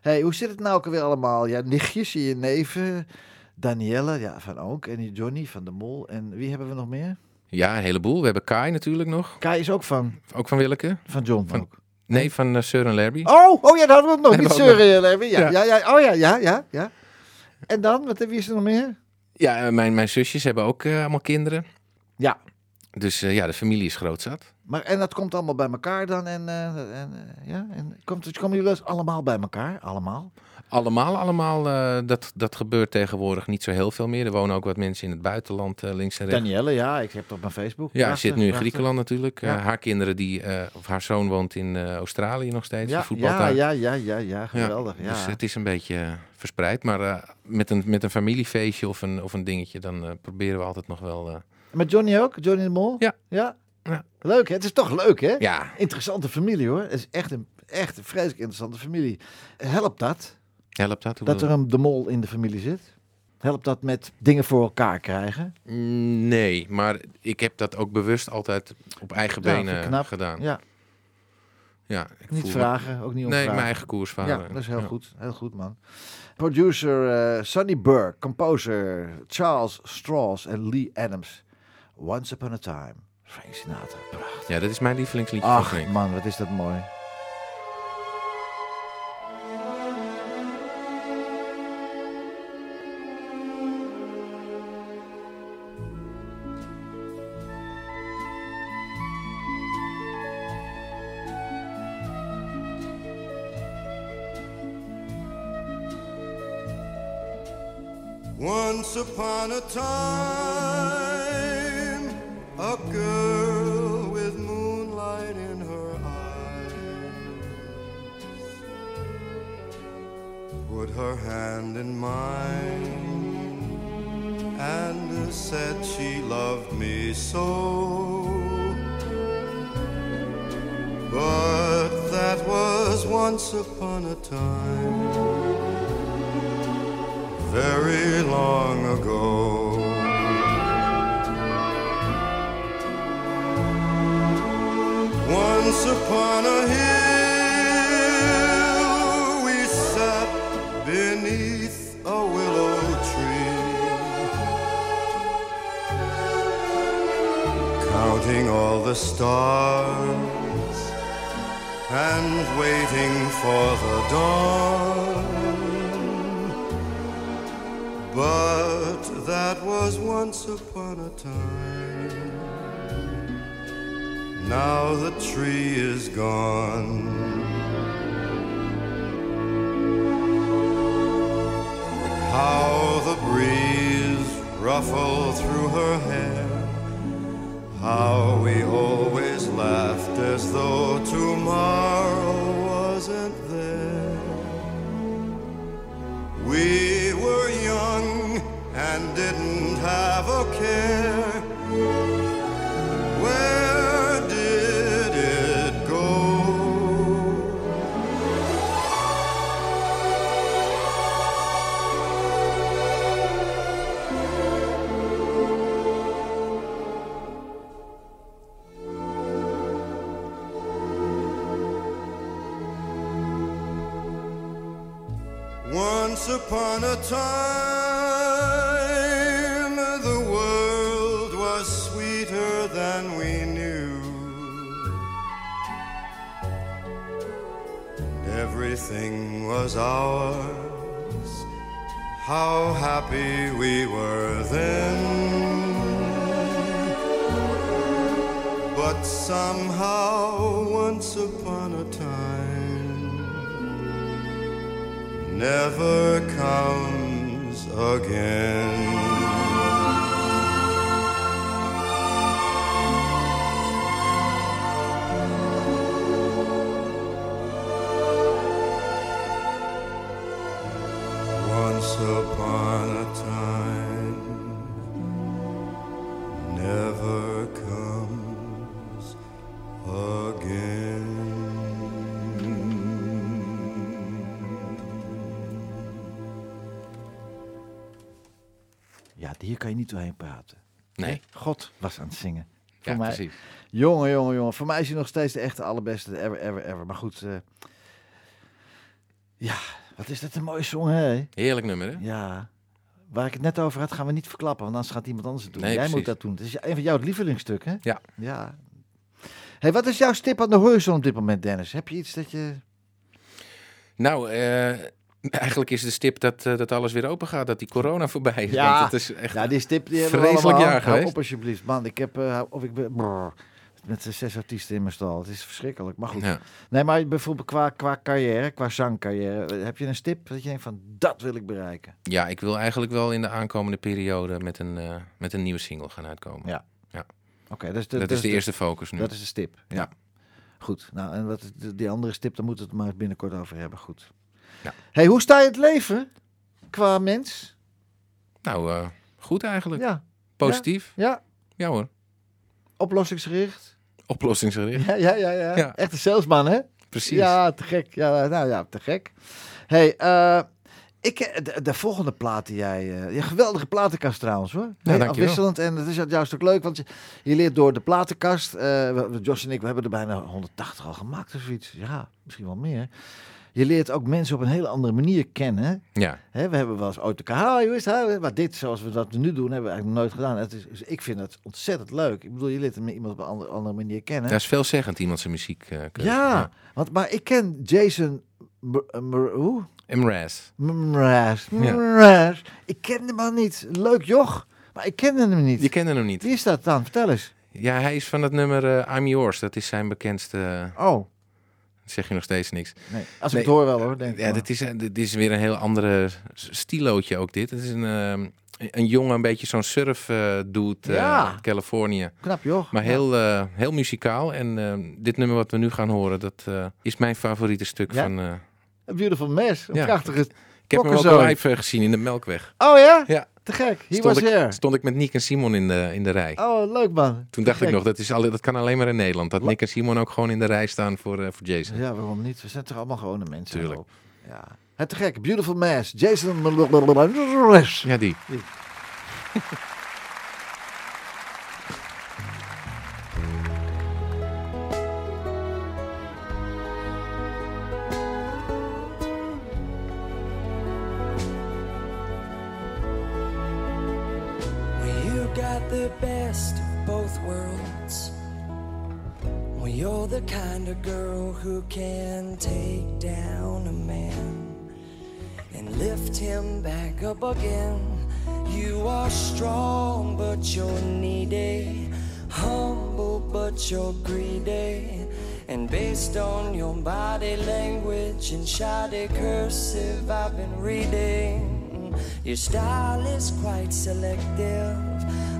Hey, hoe zit het nou ook alweer allemaal? Ja, nichtjes, je neven, Danielle, ja, van ook. En Johnny van de Mol. En wie hebben we nog meer? Ja, een heleboel. We hebben Kai natuurlijk nog. Kai is ook van, Ook van Willeke. van John. Van- ook. Nee, van uh, Søren Lerby. Oh, oh ja, daar hadden we nog. Niet zeuren, Levi. Ja, ja. Ja. Ja, Oh ja, ja, ja, ja. En dan, wat, wie is er nog meer? Ja, eh, mijn, mijn zusjes hebben ook eh, allemaal kinderen. Ja. Dus eh, ja, de familie is groot zat. Maar, en dat komt allemaal bij elkaar dan. En, eh, en, eh, ja, en komt, komen jullie dus allemaal bij elkaar? Allemaal? Allemaal, allemaal. dat, dat gebeurt tegenwoordig niet zo heel veel meer. Er wonen ook wat mensen in het buitenland links en rechts. Danielle, ja, ik heb het op mijn Facebook. Ja, ze Prachtig, zit nu in prachtig. Griekenland natuurlijk. Ja. haar kinderen, die, of haar zoon woont in Australië nog steeds. Ja, ja, daar. ja, ja, ja, ja, geweldig. Ja, Dus het is een beetje verspreid. Maar met, een, met een familiefeestje of een, of een dingetje, dan proberen we altijd nog wel... Met Johnny ook? Johnny de Mol? Ja. ja. Ja. Leuk, hè? Het is toch leuk, hè? ja, Interessante familie, hoor. Het is echt een, echt een vreselijk interessante familie. Helpt dat, helpt dat? Dat er een de Mol in de familie zit? Helpt dat met dingen voor elkaar krijgen? Nee, maar ik heb dat ook bewust altijd op eigen Ja, ik benen gedaan. Ja, Ja, ik niet voel- vragen, ook niet om Nee, mijn eigen koers varen. Ja, dat is heel Ja. goed. Heel goed, man. Producer eh, Sonny Burke, composer Charles Strauss en Lee Adams. Once Upon a Time. Frank Sinatra, prachtig. Ja, dat is mijn lievelingsliedje van Ach, Frank. man, wat is dat mooi. Once upon a time, her hand in mine and said she loved me so. But that was once upon a time very long ago. Once upon a hill, counting all the stars and waiting for the dawn. But that was once upon a time. Now the tree is gone. How the breeze ruffled through her hair. How we always laughed as though tomorrow wasn't there. We were young and didn't have a care. Time, the world was sweeter than we knew. Everything was ours. How happy we were then. But somehow, once upon a time, never comes again. Niet doorheen praten. Nee. God was aan het zingen. Voor Ja, mij, precies. Jongen, jongen, jongen. Voor mij is hij nog steeds de echte allerbeste ever, ever, ever. Maar goed. eh, ja, wat is dat een mooie song, hè? Heerlijk nummer, hè? Ja. Waar ik het net over had, gaan we niet verklappen. Want anders gaat iemand anders het doen. Nee, Jij moet dat doen. Het is een van jouw lievelingsstuk, hè? Ja. Ja. Hey, wat is jouw stip aan de horizon op dit moment, Dennis? Heb je iets dat je... Nou, eh, *laughs* eigenlijk is de stip dat, eh, dat alles weer open gaat. Dat die corona voorbij is. Ja. Het is echt... Ja, die stip die Vreselijk jaar geweest. op alsjeblieft. Man, ik heb... eh, of ik ben... brrr, met zes artiesten in mijn stal. Het is verschrikkelijk. Maar goed. Ja. Nee, maar bijvoorbeeld qua, qua carrière, qua zangcarrière. eh, Heb je een stip dat je denkt van, dat wil ik bereiken? ja, ik wil eigenlijk wel in de aankomende periode met een, met een nieuwe single gaan uitkomen. Ja. Oké, dat is de, dat, is de eerste focus nu. Dat is de stip. Ja. Ja. Goed. Nou, en wat die andere stip, daar moeten we het maar binnenkort over hebben. Goed. Ja. Hey, hoe sta je het leven qua mens? Nou, eh, goed eigenlijk. Ja. Positief. Ja. Ja hoor. Oplossingsgericht? Oplossingsgericht. Ja, ja, ja. ja. Ja. Echt een salesman, hè? Precies. Ja, te gek. Ja, nou ja, te gek. Hey, eh, ik, eh, de, de volgende plaat die jij... ja, geweldige platenkast trouwens, hoor. Dankjewel. afwisselend. En het is juist ook leuk, want je, je leert door de platenkast. Jos en ik, we hebben er bijna 180 al gemaakt of zoiets. Ja, misschien wel meer. Je leert ook mensen op een hele andere manier kennen. Ja. Hè, we hebben wel eens ooit elkaar, "Hi, hoe is het? Hi?" Maar dit, zoals we dat nu doen, hebben we eigenlijk nooit gedaan. Het is, dus ik vind het ontzettend leuk. Ik bedoel, je leert iemand op een andere, andere manier kennen. Dat is veelzeggend, iemand zijn muziek keuze. Ja, Want, maar ik ken Jason... Hoe? Mraz. Ja. Mraz. Ik ken de man niet. Leuk joch. Maar ik kende hem niet. Je kende hem niet. Wie is dat dan? Vertel eens. Ja, hij is van het nummer eh, I'm Yours. Dat is zijn bekendste... Oh, Zeg je nog steeds niks. nee. Als Nee. ik het hoor wel hoor. Denk ik Ja, dit is, dit is weer een heel andere stilootje ook dit. Het is een, ehm, een jongen, een beetje zo'n surf eh dude eh, Ja. Californië. Knap joh. Maar heel, eh, heel muzikaal. En ehm, dit nummer wat we nu gaan horen, dat is mijn favoriete stuk Ja? van... Een beautiful mess. Een Ja. prachtige... ik heb hem ook live gezien in de Melkweg. Oh ja? Ja. Te gek. He Stond was ik, here. stond ik met Nick en Simon in de, in de rij. Oh, leuk man. Toen dacht ik nog, dat, is alle, dat kan alleen maar in Nederland. Dat La- Nick en Simon ook gewoon in de rij staan voor, eh, voor Jason. Ja, waarom niet? We zijn toch allemaal gewone mensen. Tuurlijk. Ja. Het te gek. Beautiful Mass. Jason. *laughs* Ja, die. The kind of girl who can take down a man and lift him back up again. You are strong, but you're needy. Humble, but you're greedy. And based on your body language and shoddy cursive I've been reading, your style is quite selective,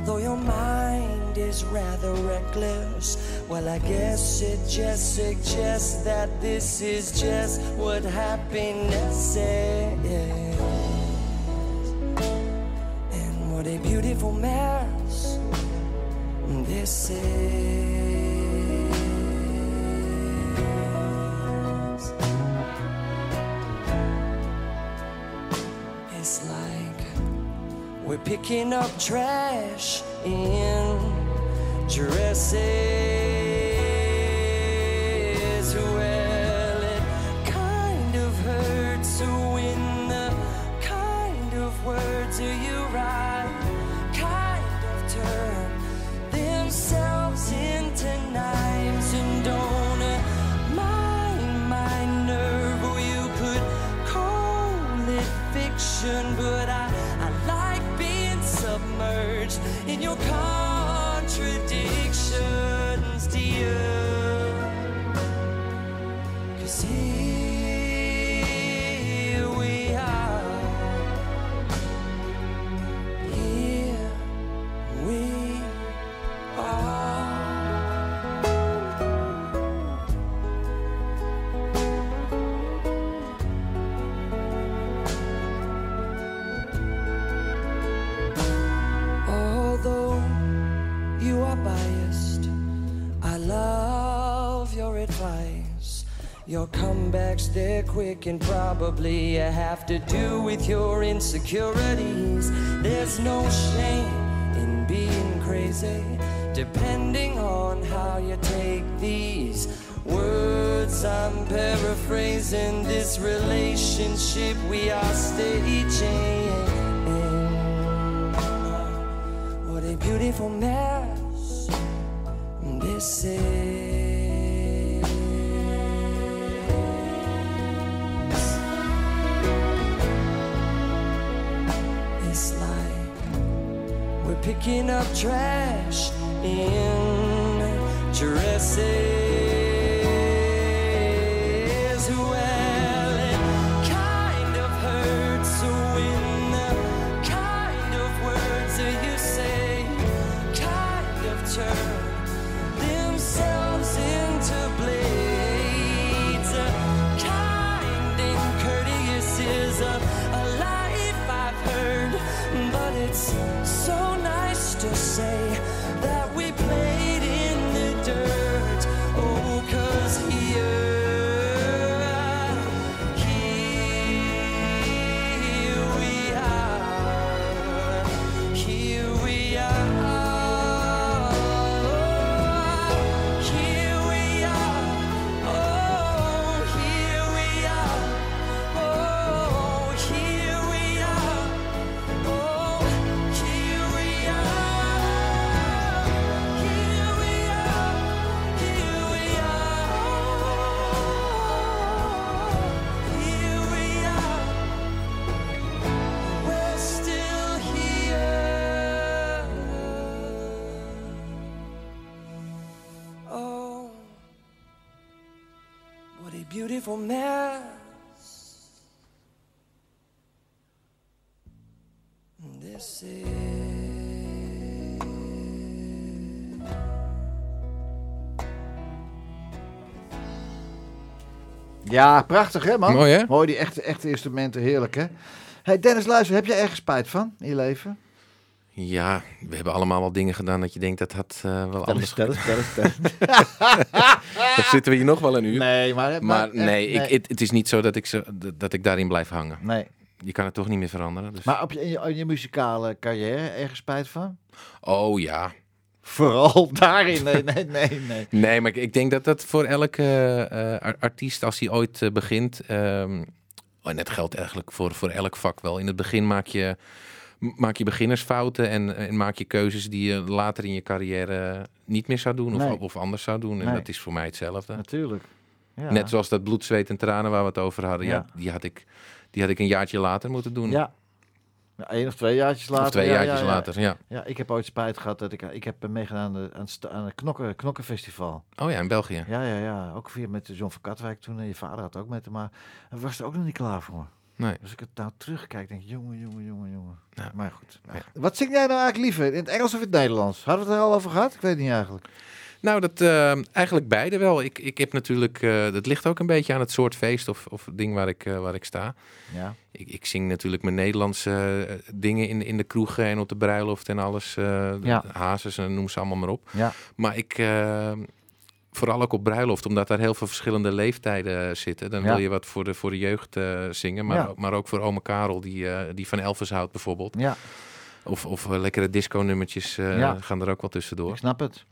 though your mind is rather reckless. Well, I guess it just suggests that this is just what happiness is. And what a beautiful mess this is. We're picking up trash in dresses. Well, it kind of hurts when the kind of words you write your comebacks, they're quick and probably have to do with your insecurities. There's no shame in being crazy, depending on how you take these words. I'm paraphrasing this relationship we are staging. What a beautiful mess this is. Picking up trash in dresses. Ja, prachtig hè man? Mooi, hè? Mooi, die echte, echte instrumenten, heerlijk hè? Hey Dennis, luister, heb je ergens spijt van in je leven? Ja, we hebben allemaal wel dingen gedaan dat je denkt dat had eh, wel anders stel eens. Dan zitten we hier nog wel een uur. Nee, maar... Maar echt, nee, ik, het, het is niet zo dat ik, zo, dat- dat ik daarin blijf hangen. Nee. Je kan het toch niet meer veranderen. Dus. Maar op je, in, je, in je muzikale carrière ergens spijt van? Oh ja. Vooral *laughs* daarin, nee, nee, nee, nee. Nee, maar ik, ik denk dat dat voor elke eh, ar- artiest, als hij ooit eh, begint... oh, en dat geldt eigenlijk voor, voor elk vak wel. In het begin maak je, maak je beginnersfouten en, en maak je keuzes die je later in je carrière niet meer zou doen of, Nee. of anders zou doen. En Nee. dat is voor mij hetzelfde. Natuurlijk. Ja. Net zoals dat bloed, zweet en tranen waar we het over hadden. Ja. Ja. die, had ik, die had ik een jaartje later moeten doen. Ja. Ja, Eén of twee jaartjes later. Of twee ja, jaartjes ja, later, ja. Ja, ik heb ooit spijt gehad dat ik... Ik heb meegedaan aan, de, aan, het aan het knokken, knokkenfestival. Oh ja, in België. Ja, ja, ja. Ook via met John van Katwijk toen. En je vader had ook met hem. Maar hij was er ook nog niet klaar voor. Nee. Als ik het nou terugkijk, denk ik, jongen, jongen, jongen, jongen. Ja. Maar goed. Ja. Wat zing jij nou eigenlijk liever? In het Engels of in het Nederlands? Hadden we het er al over gehad? Ik weet het niet eigenlijk. Nou, dat eh, eigenlijk beide wel. Ik, ik heb natuurlijk, eh, dat ligt ook een beetje aan het soort feest of, of ding waar ik, eh, waar ik sta. Ja. Ik, ik zing natuurlijk mijn Nederlandse dingen in, in de kroegen en op de bruiloft en alles. Ja. Hazes en noem ze allemaal maar op. Ja. Maar ik, vooral ook op bruiloft, omdat daar heel veel verschillende leeftijden zitten. Dan Ja. wil je wat voor de, voor de jeugd zingen, maar, Ja. maar ook voor oma Karel, die, die van Elvis houdt bijvoorbeeld. Ja, Of, of lekkere disco-nummertjes Ja. gaan er ook wel tussendoor. ik snap het.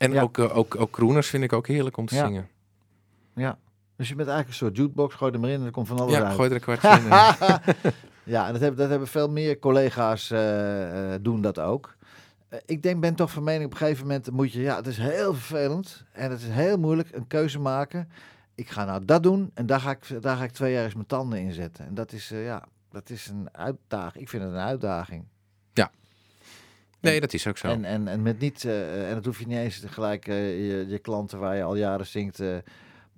En Ja. ook, eh, ook, ook crooners vind ik ook heerlijk om te Ja. zingen. Ja. Dus je bent eigenlijk een soort jukebox, gooi er maar in en er komt van alles Ja, uit. gooi er een kwartje in. ja, *laughs* en dat hebben, dat hebben veel meer collega's eh, eh, doen dat ook. Ik denk, ben toch van mening, op een gegeven moment moet je, ja, het is heel vervelend en het is heel moeilijk een keuze maken. Ik ga nou dat doen en daar ga ik, daar ga ik twee jaar eens mijn tanden in zetten. En dat is, ja, dat is een uitdaging. Ik vind het een uitdaging. Nee, dat is ook zo. En, en, en met niet, eh, en dat hoef je niet eens gelijk eh, je, je klanten waar je al jaren zingt eh, eh,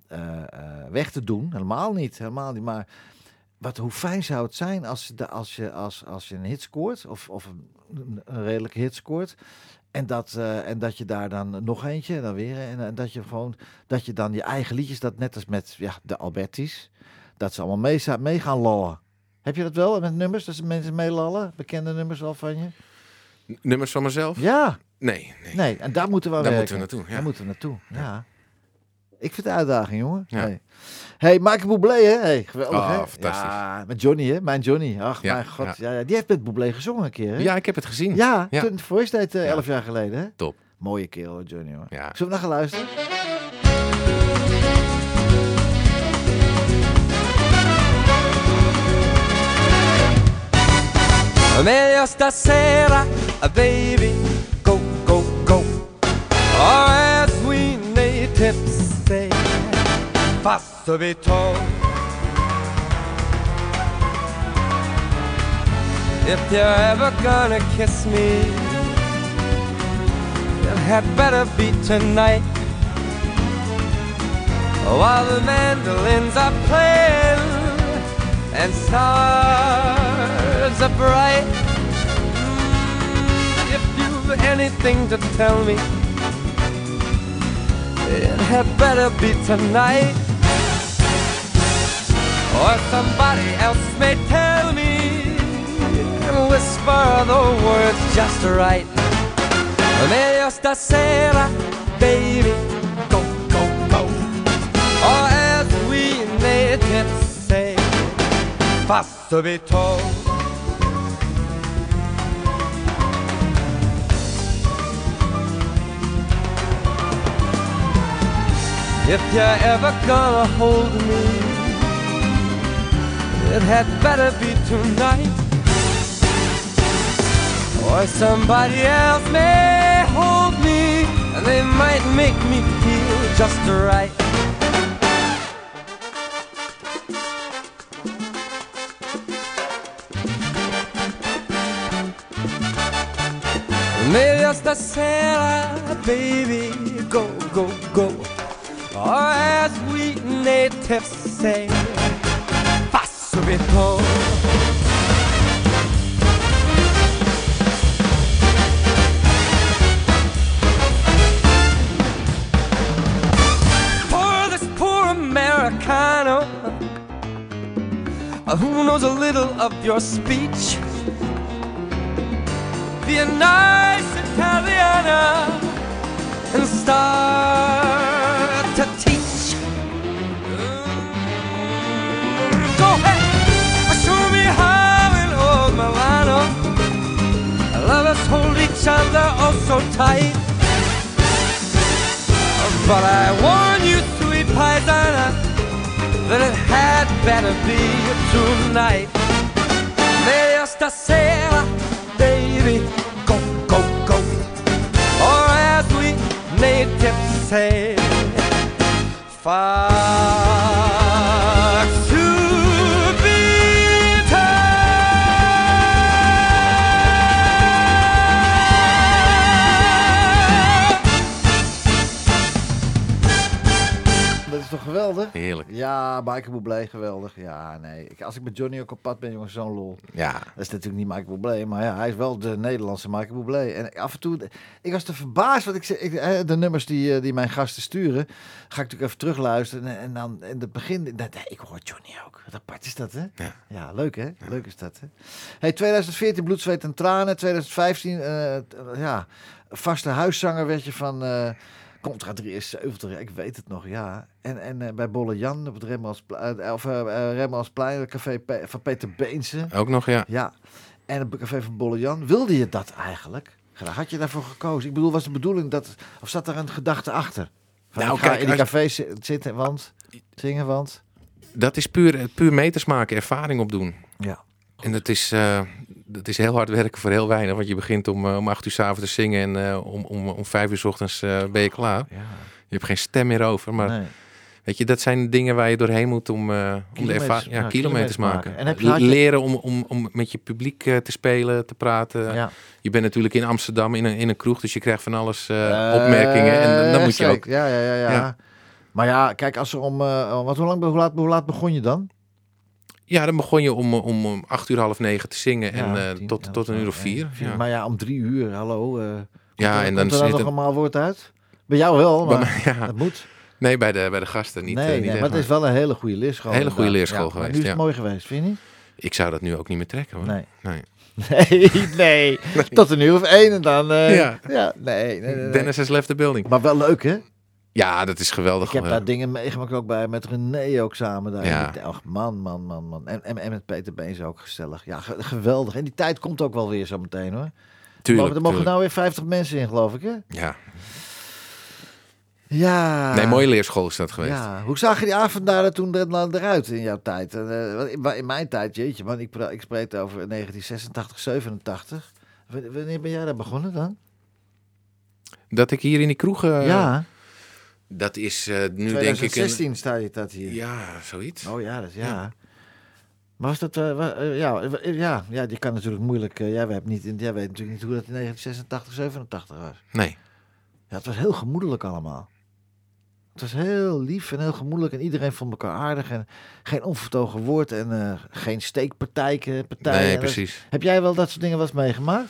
eh, weg te doen. Helemaal niet, helemaal niet. Maar wat, hoe fijn zou het zijn als, de, als, je, als, als je een hit scoort, of, of een, een redelijke hit scoort. En dat, eh, en dat je daar dan nog eentje, en dan weer. En, en dat je gewoon, dat je dan je eigen liedjes, dat net als met ja, de Albertis, dat ze allemaal mee, mee gaan lallen. Heb je dat wel met nummers, dat ze mensen meelallen? Bekende nummers al van je? Nummers van mezelf? Ja. Nee, nee. Nee, en daar moeten we aan Daar werken. moeten we naartoe, ja. Daar moeten we naartoe, ja. Ik vind het een uitdaging, jongen. Ja. Hey. hey, Michael Bublé, hè? Hey, geweldig, Oh, hè? fantastisch. Ja, met Johnny, hè? Mijn Johnny. Ach, Ja, mijn god. ja. Die heeft met Bublé gezongen een keer, hè? Ja, ik heb het gezien. Ja, Ja. toen Voice deed eh, Ja. elf jaar geleden, hè? Top. Mooie kerel, Johnny, hoor. Ja. Zullen we naar gaan luisteren? Meglio stasera, baby, go, go, go. Or as we natives say, fa subito. If you're ever gonna kiss me, it had better be tonight. While the mandolins are playing and stars are bright. You've anything to tell me, it had better be tonight. Or somebody else may tell me and whisper the words just right. Meglio stasera, baby, go, go, go. Or as we natives say, fa subito. If you're ever gonna hold me, it had better be tonight. Or somebody else may hold me, and they might make me feel just right. Meglio stasera, baby, go, go, go. Or as we natives say, fa subito. For this poor Americano uh, who knows a little of your speech. Be a nice Italiana each other oh so tight. But I warn you, sweet paisana, that it had better be tonight. Meglio stasera, baby, go, go, go. Or as we natives say, fuck Ja, Michael Bublé, geweldig. Ja, nee. Ik, als ik met Johnny ook op pad ben, jongens, zo'n lol. Ja. Dat is natuurlijk niet Michael Bublé, maar ja, hij is wel de Nederlandse Michael Bublé. En af en toe, ik was te verbaasd, want ik, zeg- ik, de nummers die, eh, die mijn gasten sturen, ga ik natuurlijk even terugluisteren. En, en dan in het begin, nee, nee, ik hoor Johnny ook. Wat apart is dat, hè? Ja. leuk, hè? Leuk is dat, hè? Hey, 2014 Bloed, Zweet en Tranen. 2015, eh, ja, vaste huiszanger werd je van... eh Contra 73, ja, ik weet het nog, ja. En, en eh, bij Bolle Jan op het Rembrandtsplein, of uh, Rembrandtsplein, het café Pe- van Peter Beense. Ook nog, ja. Ja, en het café van Bolle Jan. Wilde je dat eigenlijk? Had je daarvoor gekozen? Ik bedoel, was de bedoeling dat... Of zat er een gedachte achter? Van, Nou, ik ga kijk, in die als- café zi- zitten, want... Zingen, want... Dat is puur, puur meters maken, ervaring opdoen. Ja. En dat is, eh, dat is heel hard werken voor heel weinig. Want je begint om, eh, om acht uur s'avonds te zingen en eh, om, om, om vijf uur s ochtends eh, ben je klaar. Ja. Je hebt geen stem meer over. Maar Nee. weet je, dat zijn dingen waar je doorheen moet om, eh, om de ervaring... Ja, ja, kilometers maken. maken. En heb je- Leren om, om, om met je publiek te spelen, te praten. Ja. Je bent natuurlijk in Amsterdam in een, in een kroeg, dus je krijgt van alles opmerkingen. En dan, moet je ook... Ja, ja, ja, ja. Maar ja, kijk, als er om... wat, hoe, lang, hoe, laat, hoe laat begon je dan? Ja, dan begon je om, om, om acht uur, half negen te zingen. en Ja, eh, tien, tot, tot een uur of vier. Ja. Maar ja, om drie uur, hallo. eh, Ja, er- en dan er dan zit nog het- een maalwoord uit? Bij jou wel, maar mij, ja. dat moet. Nee, bij de, bij de gasten niet. nee, eh, niet nee maar het is wel een hele goede leerschool. Hele goede leerschool geweest, Nu is het mooi geweest, vind je niet? Ik zou dat nu ook niet meer trekken hoor. Nee. nee. Nee, *laughs* nee. Tot een uur of één en dan... Ja. nee, nee, nee. Dennis has left the building. Maar wel leuk, hè? Ja, dat is geweldig. Ik heb daar dingen meegemaakt ook bij met René ook samen daar. Ja. Man, man, man, man. En, en, en met Peter Beens ook gezellig. Ja, ge- geweldig. En die tijd komt ook wel weer zo meteen hoor. tuurlijk, er mogen tuurlijk. nou weer 50 mensen in, geloof ik hè? Ja. Ja. Nee, mooie leerschool is dat geweest. Ja, hoe zag je die avond daar toen eruit in jouw tijd? Eh, want in, mijn tijd, jeetje man, ik, ik spreek over 1986, 87. W- Wanneer ben jij daar begonnen dan? Dat ik hier in die kroegen... ja, Dat is eh, nu denk ik... 2016 Een, sta je dat hier. ja, zoiets. Oh ja, dat is ja. Ja. Maar was dat, eh, eh, ja, ja, ja, die kan natuurlijk moeilijk, jij, weet niet, jij weet natuurlijk niet hoe dat in 1986, 87 was. Nee. Ja, het was heel gemoedelijk allemaal. Het was heel lief en heel gemoedelijk en iedereen vond elkaar aardig en geen onvertogen woord en geen steekpartijen. partijen. Nee, precies. Heb jij wel dat soort dingen eens meegemaakt?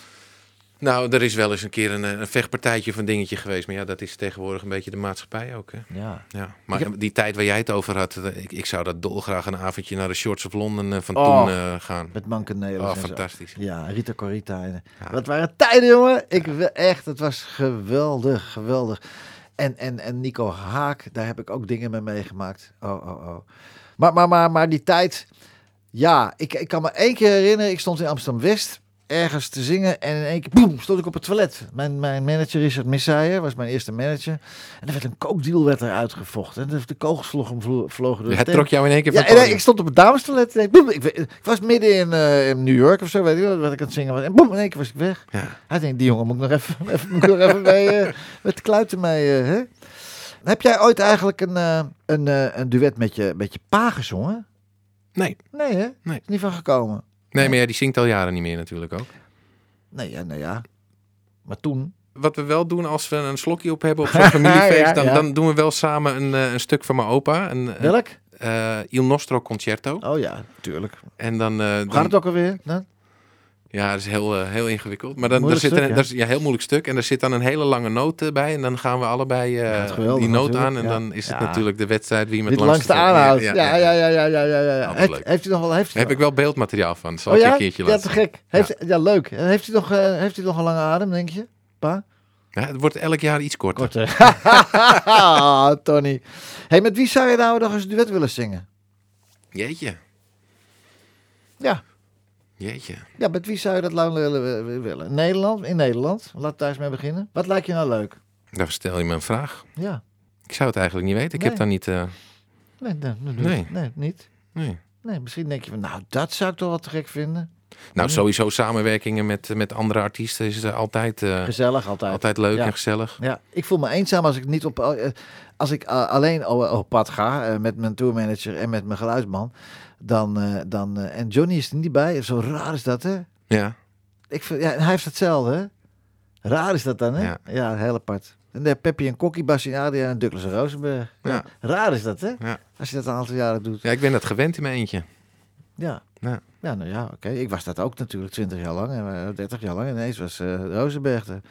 Nou, er is wel eens een keer een, eh, een vechtpartijtje een dingetje geweest. Maar ja, dat is tegenwoordig een beetje de maatschappij ook. Hè? Ja. Ja. Maar heb- die tijd waar jij het over had, eh, ik, ik zou dat dolgraag een avondje naar de Shorts of Londen eh, van Oh, toen gaan. Met Manke Nederlands Oh, zo. fantastisch. Ja, Rita Corita. En, Ja. Waren tijden, jongen. Ik, we- echt, het was geweldig, geweldig. En, en, en Nico Haak, daar heb ik ook dingen mee meegemaakt. Oh, oh, oh. Maar, maar, maar, maar die tijd... Ja, ik, ik kan me één keer herinneren. Ik stond in Amsterdam-West ergens te zingen. En in één keer, boem, stond ik op het toilet. Mijn, mijn manager, Richard Missaier, was mijn eerste manager. En er werd een kookdeal werd er uitgevochten. En de, de kogels vlogen, vlo- vlogen door trok jou in één keer Ja, van en, ik stond op het damestoilet. en ik, boem, ik, was midden in, eh, in New York of zo, weet ik wel, wat ik aan het zingen was. En boem, in één keer was ik weg. Ja. Hij denkt, die jongen moet ik nog even, *laughs* even, moet ik nog even mee, eh, met de kluiten mee. eh, hè? Heb jij ooit eigenlijk een, een, een duet met je, met je pa gezongen? Nee. Nee, hè? Nee. Is niet van gekomen. Nee, maar ja, die zingt al jaren niet meer natuurlijk ook. Nee, ja, nou ja. Maar toen. Wat we wel doen als we een slokje op hebben op zo'n *laughs* familiefeest, Ja, dan, dan doen we wel samen een, eh, een stuk van mijn opa. Een, Welk? eh, Il Nostro Concerto. Oh ja, tuurlijk. En dan, eh, gaat het ook alweer? Dan? Ja, dat is heel, eh, heel ingewikkeld. Maar dan, daar Moeilijk zit stuk, een, ja. dat is ja, heel moeilijk stuk. En er zit dan een hele lange noot bij. En dan gaan we allebei eh, Ja, geweldig die noot aan. En ja. dan is het Ja. natuurlijk de wedstrijd wie met langste langste aanhoudt. Ja, Ja, ja, ja, ja, ja, ja. ja, ja. Heeft, heeft u nog wel... Heeft u Daar heb nog- ik wel beeldmateriaal van. Zal Oh ik je ja? een keertje Ja, laten te zien. gek. Heeft, ja. leuk. En Heeft u, nog, eh, heeft u nog een lange adem, denk je? Pa? Ja, het wordt elk jaar iets korter. Korter. *laughs* Tony. hey, met wie zou je nou nog eens een duet willen zingen? Jeetje, Ja. Jeetje. Ja, met wie zou je dat lang willen? Nederland? In Nederland? Laat daar eens mee beginnen. Wat lijkt je nou leuk? Daar stel je me een vraag. Ja. Ik zou het eigenlijk niet weten. Ik Nee. heb daar niet... eh, Nee, nee, nee, Nee. nee, niet. nee. Nee, misschien denk je van, nou, dat zou ik toch wel te gek vinden. Nou, sowieso samenwerkingen met, met andere artiesten is eh, altijd, eh, Gezellig altijd. altijd leuk Ja. en gezellig. Ja, ik voel me eenzaam als ik niet op, als ik alleen op, op pad ga met mijn tourmanager en met mijn geluidsman. Dan, eh, dan, eh, en Johnny is er niet bij. Zo raar is dat, hè? Ja. Ik vind, ja, hij heeft hetzelfde, hè? Raar is dat dan, hè? Ja. Ja, heel apart. En de Peppy en Kokkie, Adria en Douglas en Rosenberg. Ja. Ja. Raar is dat, hè? Ja. Als je dat een aantal jaren doet. ja, ik ben dat gewend in mijn eentje. Ja. Ja. Ja, nou ja, oké. Ik was dat ook natuurlijk 20 jaar lang, en eh, 30 jaar lang. Ineens was eh Rozenberg er.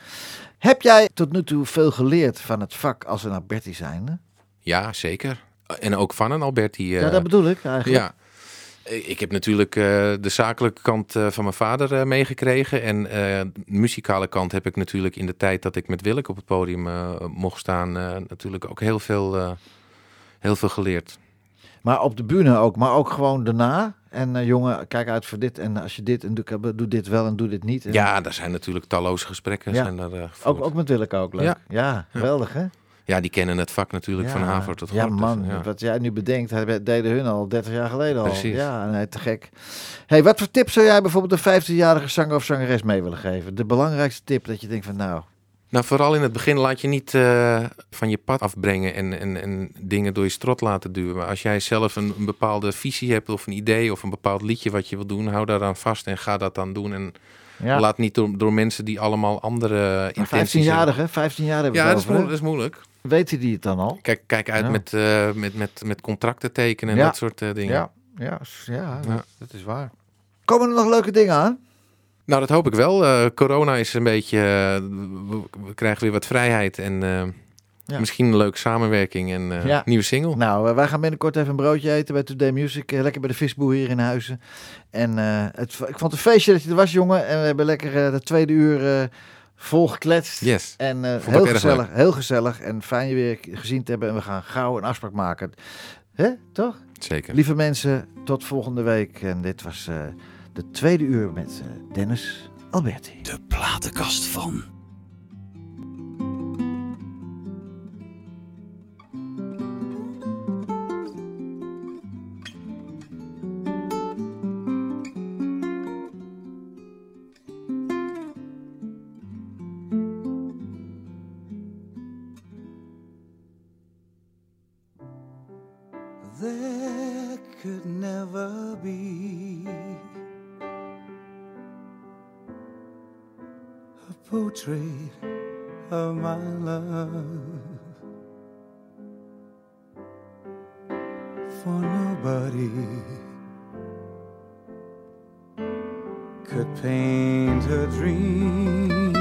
Heb jij tot nu toe veel geleerd van het vak als een Alberti zijnde? Ja, zeker. En ook van een Alberti. eh, ja, dat bedoel ik eigenlijk. Ja. Eh, Ik heb natuurlijk eh, de zakelijke kant eh, van mijn vader meegekregen. En de muzikale kant heb ik natuurlijk in de tijd dat ik met Willeke op het podium mocht staan, natuurlijk ook heel veel, heel veel geleerd. Maar op de bühne ook, maar ook gewoon daarna. En jongen, kijk uit voor dit. En als je dit en doe, doe dit wel en doe dit niet. En Ja, daar zijn natuurlijk talloze gesprekken. Ja. Zijn ook, ook met Willeke ook leuk. Ja. Ja, geweldig hè? Ja, die kennen het vak natuurlijk van Haver tot Ja man, ja. wat jij nu bedenkt, dat deden hun al 30 jaar geleden al. Precies. Ja, nee, te gek. Hey, wat voor tips zou jij bijvoorbeeld een 15-jarige zanger of zangeres mee willen geven? De belangrijkste tip dat je denkt van nou, Nou, vooral in het begin laat je niet eh, van je pad afbrengen en, en, en dingen door je strot laten duwen. Maar als jij zelf een, een bepaalde visie hebt of een idee of een bepaald liedje wat je wil doen, hou daaraan vast en ga dat dan doen. En ja, laat niet door, door mensen die allemaal andere intenties hebben. 15-jarige, 15 jaar hebben Ja, is, moeilijk, dat is moeilijk. Weten die het dan al? Kijk, kijk uit Ja. met, eh, met, met, met contracten tekenen en Ja. dat soort eh, dingen. Ja, ja, ja, dat is waar. Komen er nog leuke dingen aan? Nou, dat hoop ik wel. Eh, corona is een beetje. we, krijgen weer wat vrijheid en Ja. misschien een leuke samenwerking en Ja. nieuwe single. Nou, wij gaan binnenkort even een broodje eten bij Today Music. lekker bij de visboer hier in Huizen. En het, ik vond het een feestje dat je er was, jongen. En we hebben lekker de tweede uur eh, volgekletst. Yes. En eh, heel gezellig, leuk. heel gezellig. En fijn je weer gezien te hebben. En we gaan gauw een afspraak maken. Hè, toch? Zeker. Lieve mensen, tot volgende week. En dit was eh, de tweede uur met eh, Dennis Alberti. De platenkast van. Be a portrait of my love for nobody could paint a dream.